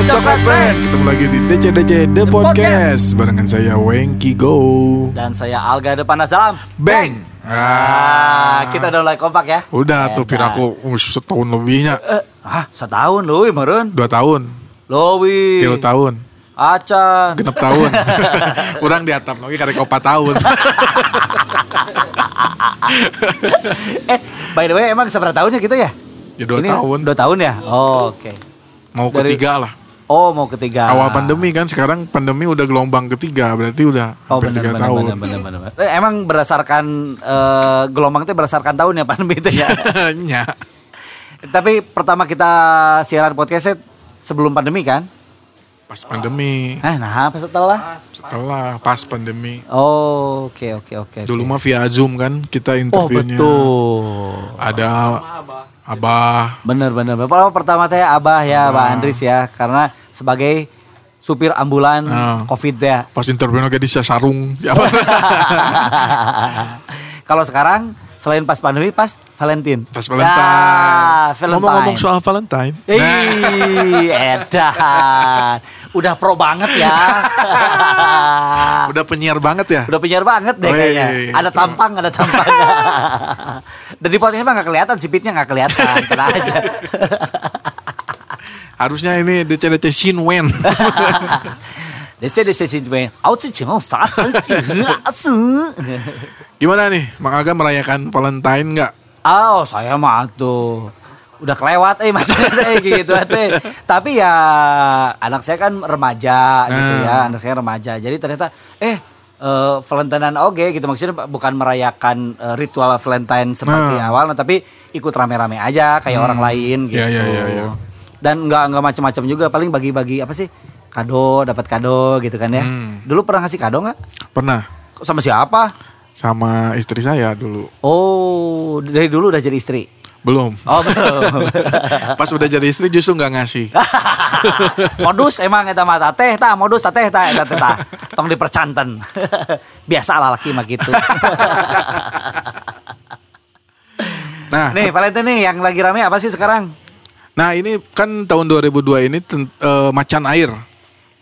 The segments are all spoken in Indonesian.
Coklat Friend. Ketemu lagi di DCDC The Podcast. Barengan saya Wengki Go. Dan saya Alga depan Asalam Bang. Ah, kita udah mulai kompak ya? Udah tuh piraku uh, setahun lebihnya. Eh, Ah, setahun loh meren. Dua tahun. Lowi Tiga tahun. Acan Genep tahun. Kurang di atap lagi karena opat tahun. Eh, by the way emang seberapa tahunnya gitu ya? Ya dua Ini tahun. Dua tahun ya? Oh, oke. Mau Dari- ketiga lah Oh, mau ketiga Awal pandemi kan Sekarang pandemi udah gelombang ketiga Berarti udah Oh hampir tiga tahun benar benar benar. benar. Eh, emang berdasarkan eh, gelombang itu berdasarkan tahun ya pandemi itu ya. Nya Tapi pertama kita siaran podcastnya sebelum pandemi kan? Pas pandemi Eh, nah apa setelah? Setelah pas pandemi Oh, oke oke oke. Dulu mah via Zoom kan Kita Oh interviewnya betul. Ada Abah Bener bener. Oh, pertama teh Abah ya, Mbak Andris ya, karena sebagai supir ambulan Ah. COVID ya. Pas interview lagi di sarung Siapa? Kalau sekarang selain pas pandemi pas Valentine. Pas Valentine. Ya, Valentine. Ngomong-ngomong soal Valentine. Ih, edan. Udah pro banget ya. Udah penyiar banget ya? Udah penyiar banget deh Oh, iya, kayaknya. iya, iya. Ada tampang, ada tampang. Dan di podcastnya mah gak kelihatan, sipitnya gak kelihatan. Tenang aja. Harusnya ini DC-DC Shin Wen. Sih cuma saat Gimana nih? Mang Aga merayakan Valentine nggak? Oh, saya mah tuh udah kelewat eh maksudnya teh gitu teh. Tapi ya anak saya kan remaja gitu Hmm. ya, anak saya remaja. Jadi ternyata eh eh, Valentinean oke gitu maksudnya bukan merayakan eh, ritual Valentine seperti Hmm. awal, tapi ikut rame-rame aja kayak orang lain gitu. Iya, iya, iya, iya. Dan nggak nggak macam-macam juga, paling bagi-bagi apa sih? Kado, dapat kado gitu kan ya. Hmm. Dulu pernah ngasih kado nggak? Pernah Sama siapa? Sama istri saya dulu. Oh, dari dulu udah jadi istri. Belum. Oh, belum. Pas udah jadi istri justru nggak ngasih. modus emang eta mah teh tah modus teh tah eta teh tah tong dipercanten biasa lah laki mah gitu Nah, nih Valentine nih yang lagi rame apa sih sekarang nah ini kan tahun 2002 ini eh, macan air.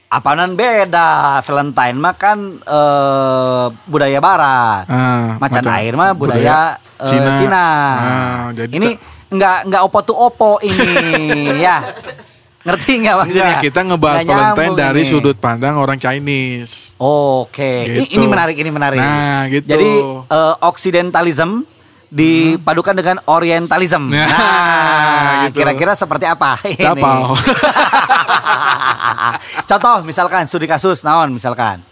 Apaanan beda Valentine mah kan eh, budaya barat Ah, macan air mah budaya, eh, Cina. Cina, Ah, jadi ini ta- nggak nggak opo tu opo ini ya ngerti nggak maksudnya Enggak, kita ngebahas Nggak Valentine dari ini. sudut pandang orang Chinese. Oke, I- Gitu. ini menarik, ini menarik. Nah, gitu. Jadi eh, Occidentalism dipadukan dengan Orientalism. Nah, Nah, gitu. kira-kira seperti apa? ini? Contoh, misalkan studi kasus, naon misalkan.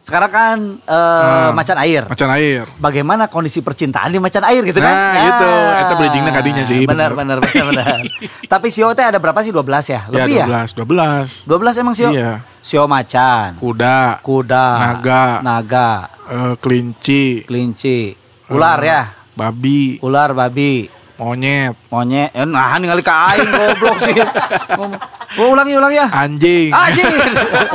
Sekarang kan eh, Nah, macan air. Macan air. Bagaimana kondisi percintaan di macan air gitu kan? Nah, gitu. Eta bridgingnya kadinya sih, Benar, benar, benar, benar. Tapi Sio teh ada berapa sih? 12 ya? Lebih ya? ya 12, 12. 12 emang Sio? Iya. Sio macan, Kuda, kuda, Naga. naga, eh, kelinci, kelinci, ular ya, babi, ular, babi, monyet, monyet. Ya nah ningali ka aing goblok sih. Oh, ulangi ulangi ya. anjing. Anjing.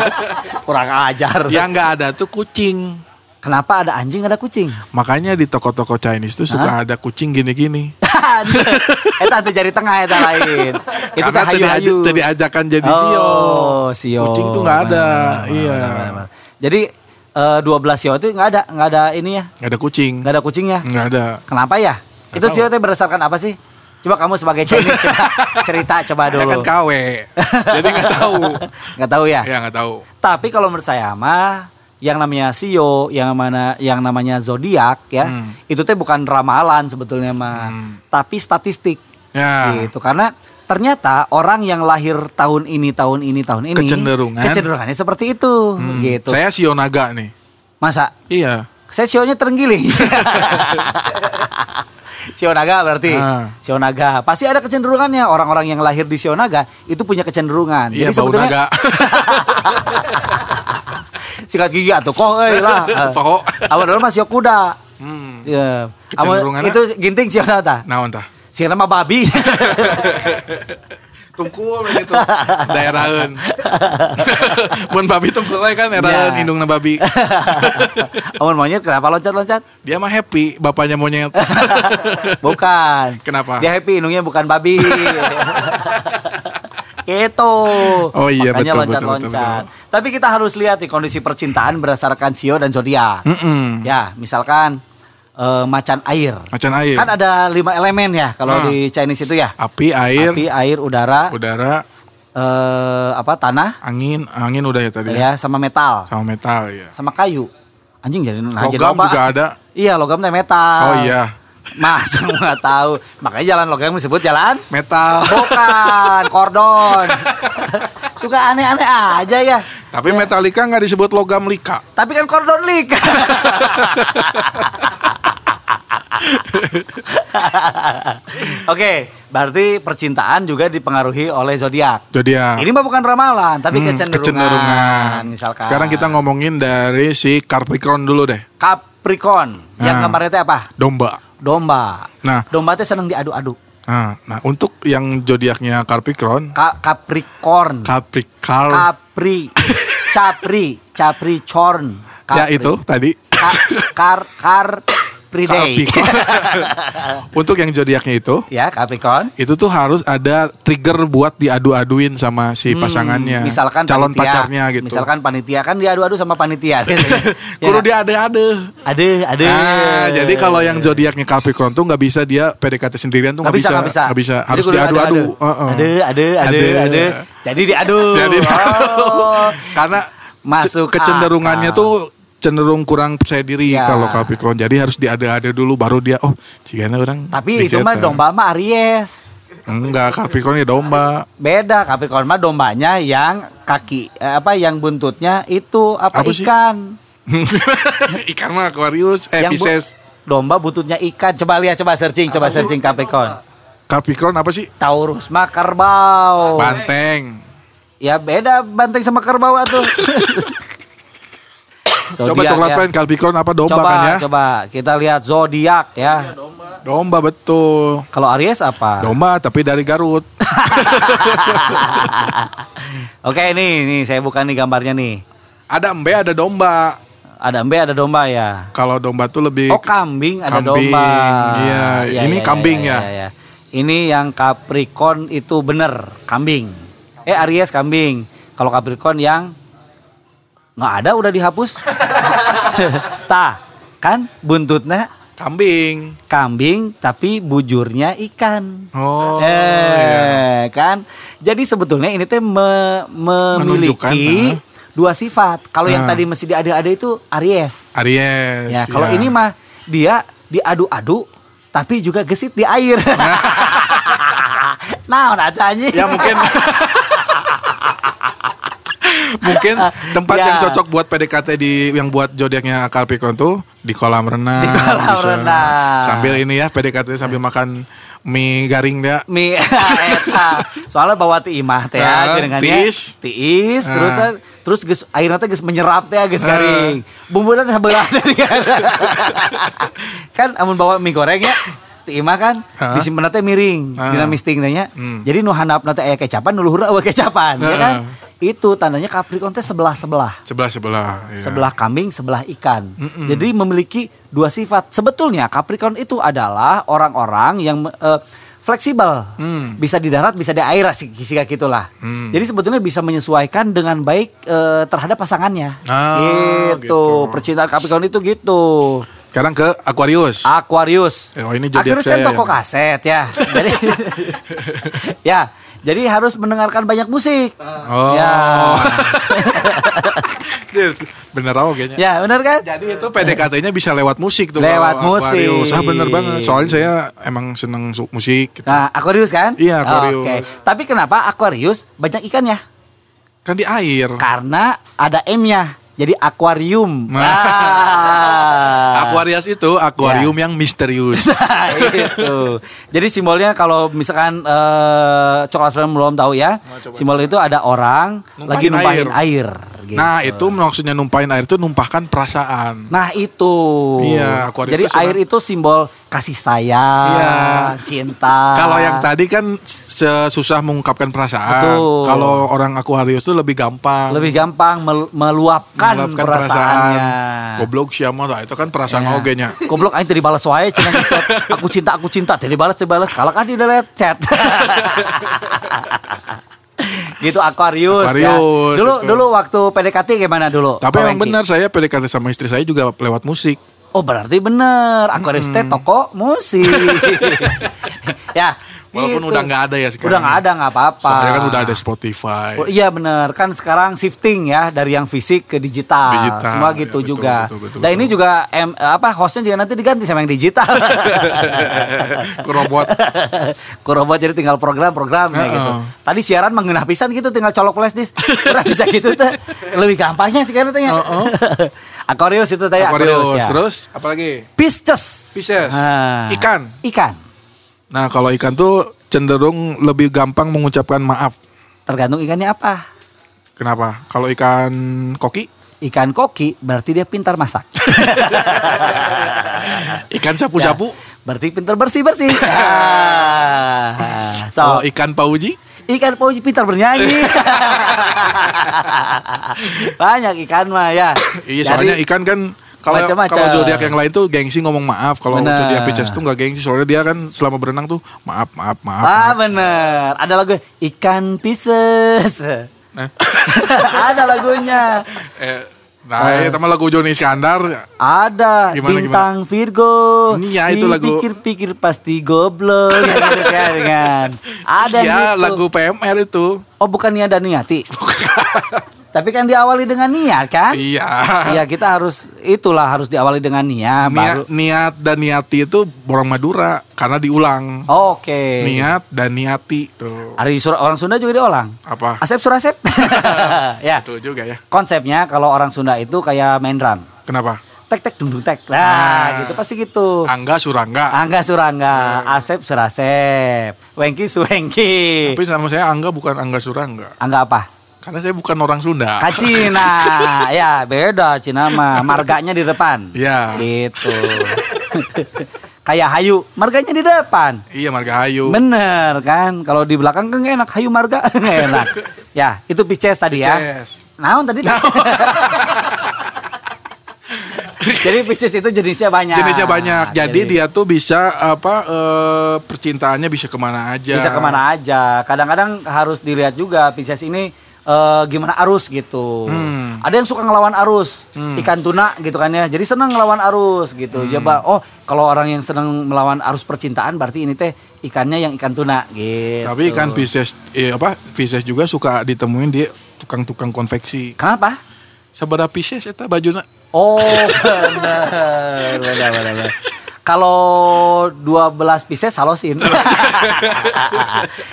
Kurang ajar. Yang nggak ada tuh kucing. Kenapa ada anjing ada kucing? Makanya di toko-toko Chinese tuh suka ada kucing gini-gini. Eta teh jari tengah eta lain. Itu Karena tadi, hayu-hayu. tadi ajakan jadi sio. Oh, sio. Kucing tuh nggak ada. Iya. benar, benar. Jadi eh, 12 sio itu nggak ada, nggak ada ini ya, Nggak ada kucing. nggak ada kucingnya. Nggak ada. Kenapa ya? Itu sio teh berdasarkan apa sih? Coba kamu sebagai Chinese coba cerita coba Saya dulu. kan KW. jadi nggak tahu. Nggak tahu ya? Ya nggak tahu. Tapi kalau menurut saya mah yang namanya sio, yang mana yang namanya zodiak ya, Hmm. itu teh bukan ramalan sebetulnya mah, tapi statistik. Ya. Gitu. Karena ternyata orang yang lahir tahun ini, tahun ini, tahun ini Kecenderungan. kecenderungannya seperti itu Hmm. gitu. Saya sio naga nih. Masa Iya. Saya sionya terenggiling. Sio naga berarti. Ah. Sio naga. Pasti ada kecenderungannya. Orang-orang yang lahir di sio naga itu punya kecenderungan. Iya bau naga. sikat gigi atau kok euy lah. Poho. Awan dulu masih kuda. Hmm. Ya. Kecenderungannya? itu ginting sih ta. Naon tah? Si nama babi. Daerahan mun babi tungkul we kan daerahan Ya. indungna babi Amun monyet kenapa loncat-loncat? dia mah happy bapaknya monyet Bukan. Kenapa? Dia happy indungnya bukan babi. Itu. Oh iya, Makanya betul, loncat-loncat. betul, betul, Tapi kita harus lihat nih kondisi percintaan berdasarkan sio dan zodiak. Mm-mm. Ya, misalkan eh, macan air. Macan air. Kan ada lima elemen ya kalau Ah. di Chinese itu ya. Api, air, Api, air, udara, udara, eh, apa tanah, angin, angin udah ya tadi. ya sama metal, Sama metal ya. sama kayu. Anjing jadi nah, jadi Logam loba. juga ada. Iya, logam teh metal. Oh iya, Masa nggak tahu. Makanya jalan logam disebut jalan metal. Bukan, kordon. Suka aneh-aneh aja ya. Tapi Metallica nggak disebut logam lika. Tapi kan kordon lik. Oke, berarti percintaan juga dipengaruhi oleh zodiak. Zodiak. Ini mah bukan ramalan, tapi Hmm, kecenderungan. kecenderungan. Misalkan. Sekarang kita ngomongin dari si Capricorn dulu deh. Capricorn. Yang Nah. gambarnya teh apa? Domba. Domba. Nah. Domba teh seneng diadu-adu. Nah, nah untuk yang zodiaknya Capricorn, Ka Capricorn. Capricorn, Capri. Capri. Capricorn. ya Capri. itu tadi. Ka- Kar Kar Priday. Capricorn. untuk yang zodiaknya itu, ya, Capricorn. itu tuh harus ada trigger buat diadu-aduin sama si Hmm, pasangannya, misalkan calon panitia, pacarnya gitu. Misalkan panitia kan diadu-adu sama panitia. biasanya. Ya Kudu dia ada-ada. Ada, ada. Nah, jadi kalau yang zodiaknya Capricorn tuh nggak bisa dia PDKT sendirian tuh nggak bisa, nggak bisa. nggak bisa. Harus diadu-adu. Ada, ada, ada, ada. Jadi diadu. Jadi Oh. karena Masuk ce- kecenderungannya akal. tuh cenderung kurang percaya diri Ya. kalau Capricorn. Jadi harus diada-ada dulu baru dia oh cigana orang. Tapi itu mah domba mah Aries. Enggak, Capricorn ya domba. Beda Capricorn mah dombanya yang kaki eh, apa yang buntutnya itu apa, Apa ikan. Ikan mah Aquarius, eh Yang bu- Pisces. Domba buntutnya ikan. Coba lihat, coba searching, coba searching Capricorn. Capricorn apa sih? Taurus mah kerbau. Banteng. Ya beda banteng sama kerbau Coba Zodiak coklat ya. friend Capricorn apa domba coba, kan ya? Coba kita lihat zodiak ya. Domba betul. Kalau Aries apa? Domba tapi dari Garut. Oke nih, nih saya buka nih gambarnya nih. Ada embe ada domba. Ada embe, ada domba ya. Kalau domba tuh lebih Oh kambing, ada Kambing, domba. iya. Ini kambing ya? ya. Ini yang Capricorn itu bener kambing. Eh Aries kambing. Kalau Capricorn yang nggak ada udah dihapus. Tah, kan buntutnya kambing. kambing tapi bujurnya ikan. Oh, eh, iya. kan. Jadi sebetulnya ini teh me- memiliki dua sifat. Kalau yang Ah. tadi mesti diadu-adu itu Aries. Aries. Ya, kalau ya. ini mah dia diadu-adu tapi juga gesit di air. nah, udah tanya. ya mungkin mungkin tempat Ya. yang cocok buat PDKT di yang buat zodiaknya Capricorn tuh di kolam renang. Di kolam renang. Sambil ini ya PDKT sambil makan mie garing ya. Mi eta. Soalnya bawa ti imah teh Ah, ya gerengannya tiis. tiis Ah. terus terus geus airna teh geus menyerap teh geus Ah. garing. Bumbunya teh sebelah teh kan. kan amun bawa mie goreng ya ti imah kan Ah. disimpen teh miring Ah. dina misting. Hmm. Jadi nu handapna teh aya kecapan nu luhurna eueuh kecapan ya Ah. kan. Itu tandanya Capricorn teh sebelah-sebelah. Sebelah sebelah. iya. sebelah kambing, sebelah ikan. Mm-mm. Jadi memiliki dua sifat. Sebetulnya Capricorn itu adalah orang-orang yang eh, fleksibel, Hmm. bisa di darat, bisa di air, sih kira gitulah. Hmm. Jadi sebetulnya bisa menyesuaikan dengan baik eh, terhadap pasangannya. Ah, gitu. gitu. Percintaan Capricorn itu gitu. Sekarang ke Aquarius. Aquarius. Oh, ini zodiak Aquarius kan toko ya. kaset ya. jadi ya, jadi harus mendengarkan banyak musik. Oh. Ya. bener tau kayaknya. ya, benar kan? Jadi itu PDKT-nya bisa lewat musik tuh. Lewat kalau Aquarius. musik. Ah bener banget. Soalnya saya emang seneng musik. Gitu. Nah, Aquarius kan? Iya, Aquarius. Oke. Tapi kenapa Aquarius banyak ikannya? Kan di air. Karena ada M-nya. Jadi akuarium. Nah. Ah. Aquarius itu akuarium yang misterius. Nah, itu. Jadi simbolnya kalau misalkan eh, coklat Friend belum tahu ya, coba. simbol itu ada orang Numpahin lagi numpahin air. gitu. Nah itu maksudnya numpahin air itu numpahkan perasaan. Nah itu. Iya, Aquarius Jadi itu air itu simbol kasih sayang, Iya. cinta. Kalau yang tadi kan susah mengungkapkan perasaan. Betul. Kalau orang Aquarius itu lebih gampang. lebih gampang mel- meluapkan, meluapkan perasaannya. Goblok siapa lah itu kan perasaan Ya. oge nya. Goblok aing tadi balas wae cenah chat. Aku cinta, aku cinta. Tadi balas, tadi balas. Kalau kan di delete chat. gitu Aquarius, ya. Aquarius, Dulu itu. dulu waktu PDKT gimana dulu? Tapi Wengki? benar saya PDKT sama istri saya juga lewat musik. Oh berarti bener Aquarius teh toko musik. ya. Walaupun gitu. udah nggak ada ya sekarang. Udah nggak ada nggak apa-apa. Soalnya kan udah ada Spotify. Oh, iya bener kan sekarang shifting ya dari yang fisik ke digital, Digital, semua ya, gitu betul, juga. betul, betul, Dan betul. ini juga em, apa hostnya juga nanti diganti sama yang digital. Ke robot. Ke robot jadi tinggal program-program ya Heeh. gitu. Tadi siaran mengenah pisan gitu tinggal colok flash disk. Udah bisa gitu tuh. Lebih gampangnya sih kan tanya. Aquarius itu tadi Aquarius, Aquarius. ya. Terus apa lagi? Pisces. Pisces. Ah. Ikan. Ikan. Nah, kalau ikan tuh cenderung lebih gampang mengucapkan maaf. Tergantung ikannya apa. Kenapa? Kalau ikan koki, Ikan koki berarti dia pintar masak. ikan sapu-sapu. Ya, berarti pintar bersih-bersih. Ah. Kalau so, ikan pauji, ikan pauji pintar bernyanyi. Banyak ikan mah ya. iya Jadi, soalnya ikan kan kalau kalau zodiak yang lain tuh gengsi ngomong maaf. Kalau Benar. zodiak Pisces tuh nggak gengsi soalnya dia kan selama berenang tuh maaf maaf maaf. Ah maaf. bener Ada lagu ikan Pisces. Nah. Ada lagunya. Eh, nah, sama lagu Joni Iskandar. Ada Gimana, bintang Virgo. Iya, itu lagu- Pikir-pikir pasti goblok ya, gitu kan, kan. Ada gitu. lagu PMR itu. Oh bukan Nia dan Niati. Tapi kan diawali dengan niat kan? Iya. Iya kita harus itulah harus diawali dengan niat baru. Niat, niat dan niati itu orang Madura karena diulang. Oke. Niat dan niati tuh. Ari Sur- orang Sunda juga diolang. Apa? Asep Surasep. ya. Betul juga ya. Konsepnya kalau orang Sunda itu kayak main drum. Kenapa? Tek tek dung dung tek. Nah, Ah. gitu pasti gitu. Angga Surangga. Angga Surangga, Asep Surasep, Wengki Suwengki. Tapi sama saya Angga bukan Angga Surangga. Angga apa? Karena saya bukan orang Sunda. Ka Cina. ya, beda Cina mah. Marganya di depan. Iya. Gitu. Kayak Hayu, marganya di depan. Iya Margahayu. Bener kan? Kalau di belakang kan enak. Hayu marga enak. Ya, itu Pisces tadi ya. Pisces. Naon tadi? Jadi Pisces itu jenisnya banyak. Jenisnya banyak. Jadi, dia tuh bisa apa eh, percintaannya bisa ke mana aja. bisa ke mana aja. Kadang-kadang harus dilihat juga Pisces ini eh, gimana arus gitu. Hmm. Ada yang suka ngelawan arus, ikan tuna gitu kan ya. Jadi senang ngelawan arus gitu. Hmm. Coba oh kalau orang yang senang melawan arus percintaan berarti ini teh ikannya yang ikan tuna gitu. Tapi ikan Pisces eh, apa Pisces juga suka ditemuin di tukang-tukang konveksi. Kenapa? Sabada Pisces eta bajuna. Oh benar, benar, benar, benar. Kalau 12 Pisces halosin.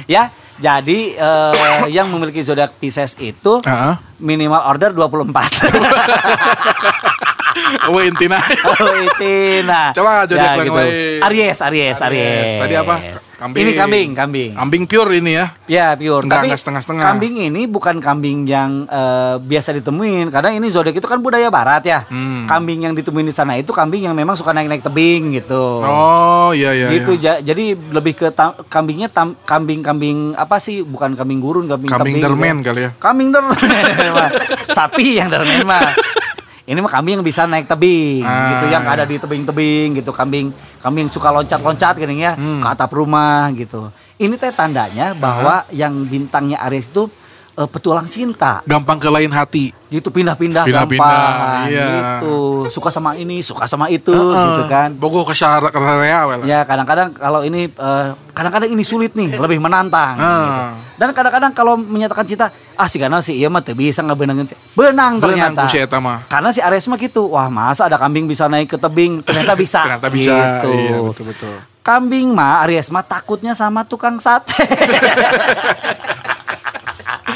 ya, jadi eh, yang memiliki zodiak Pisces itu Heeh. minimal order 24. Intina. itu nah. Coba zodiak yang lain. Aries, Aries, Aries. Tadi apa? Kambing. Ini kambing, kambing. Ambing pure ini ya. Ya, pure. Enggak, Tapi enggak setengah-setengah. kambing ini bukan kambing yang eh, biasa ditemuin karena ini zodiak itu kan budaya barat ya. Hmm. Kambing yang ditemuin di sana itu kambing yang memang suka naik-naik tebing gitu. Oh, iya iya. gitu iya. ja- jadi lebih ke tam- kambingnya tam- kambing-kambing apa sih bukan kambing gurun kambing Kambing dermen kali ya. kambing dermen sapi yang dermen mah ini mah kambing yang bisa naik tebing Ah, gitu yang ada di tebing-tebing gitu. Kambing kambing suka loncat-loncat gini ya Hmm. ke atap rumah gitu. Ini teh tandanya bahwa yang bintangnya Aries itu eh, petualang cinta Gampang ke lain hati. gitu pindah-pindah gampang iya. gitu suka sama ini suka sama itu Heeh. gitu kan Bogo ke syara. Ya kadang-kadang kalau ini eh, kadang-kadang ini sulit nih, lebih menantang. Ah. gitu. Dan kadang-kadang kalau menyatakan cinta, ah si karena si iya mah teu bisa si. Benang Berenang ternyata. si eta mah. Karena si Aries mah gitu, wah masa ada kambing bisa naik ke tebing, ternyata bisa. Ternyata bisa. Gitu. Iya, betul betul. Kambing mah Aries mah takutnya sama tukang sate.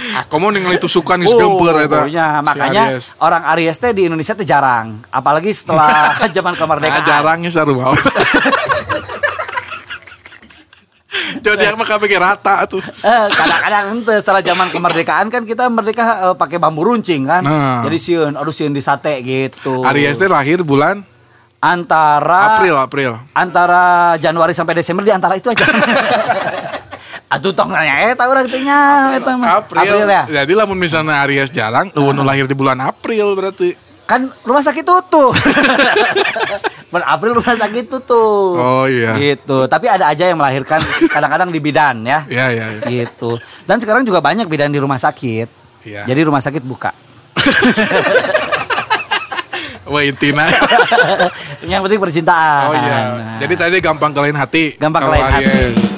Kamu ningali tusukan geus gempeur eta. Oh, ya, si makanya Aries. orang Aries teh di Indonesia tuh jarang, apalagi setelah zaman Nah, kemerdekaan. jarangnya sarua. Jadi mah kabeh rata tuh. Eh, kadang-kadang ente setelah zaman kemerdekaan kan kita merdeka eh, pakai bambu runcing kan. Nah. Jadi sieun, aduh sieun di sate gitu. Aries teh lahir bulan antara April, April. antara Januari sampai Desember di antara itu aja. Atuh tong nanya eta urang teh nya eta mah. April. ya. Jadi lamun misalnya Aries jarang, eueun nu lahir di bulan April berarti. Kan rumah sakit tutup. Per April rumah sakit tutup. Oh, iya. Gitu. Tapi ada aja yang melahirkan kadang-kadang di bidan ya. Iya, iya, iya. Gitu. Dan sekarang juga banyak bidan di rumah sakit. Iya. Jadi rumah sakit buka. Wah intina. yang penting percintaan. Oh iya. Jadi tadi gampang kelain hati. gampang Kalau lain hati.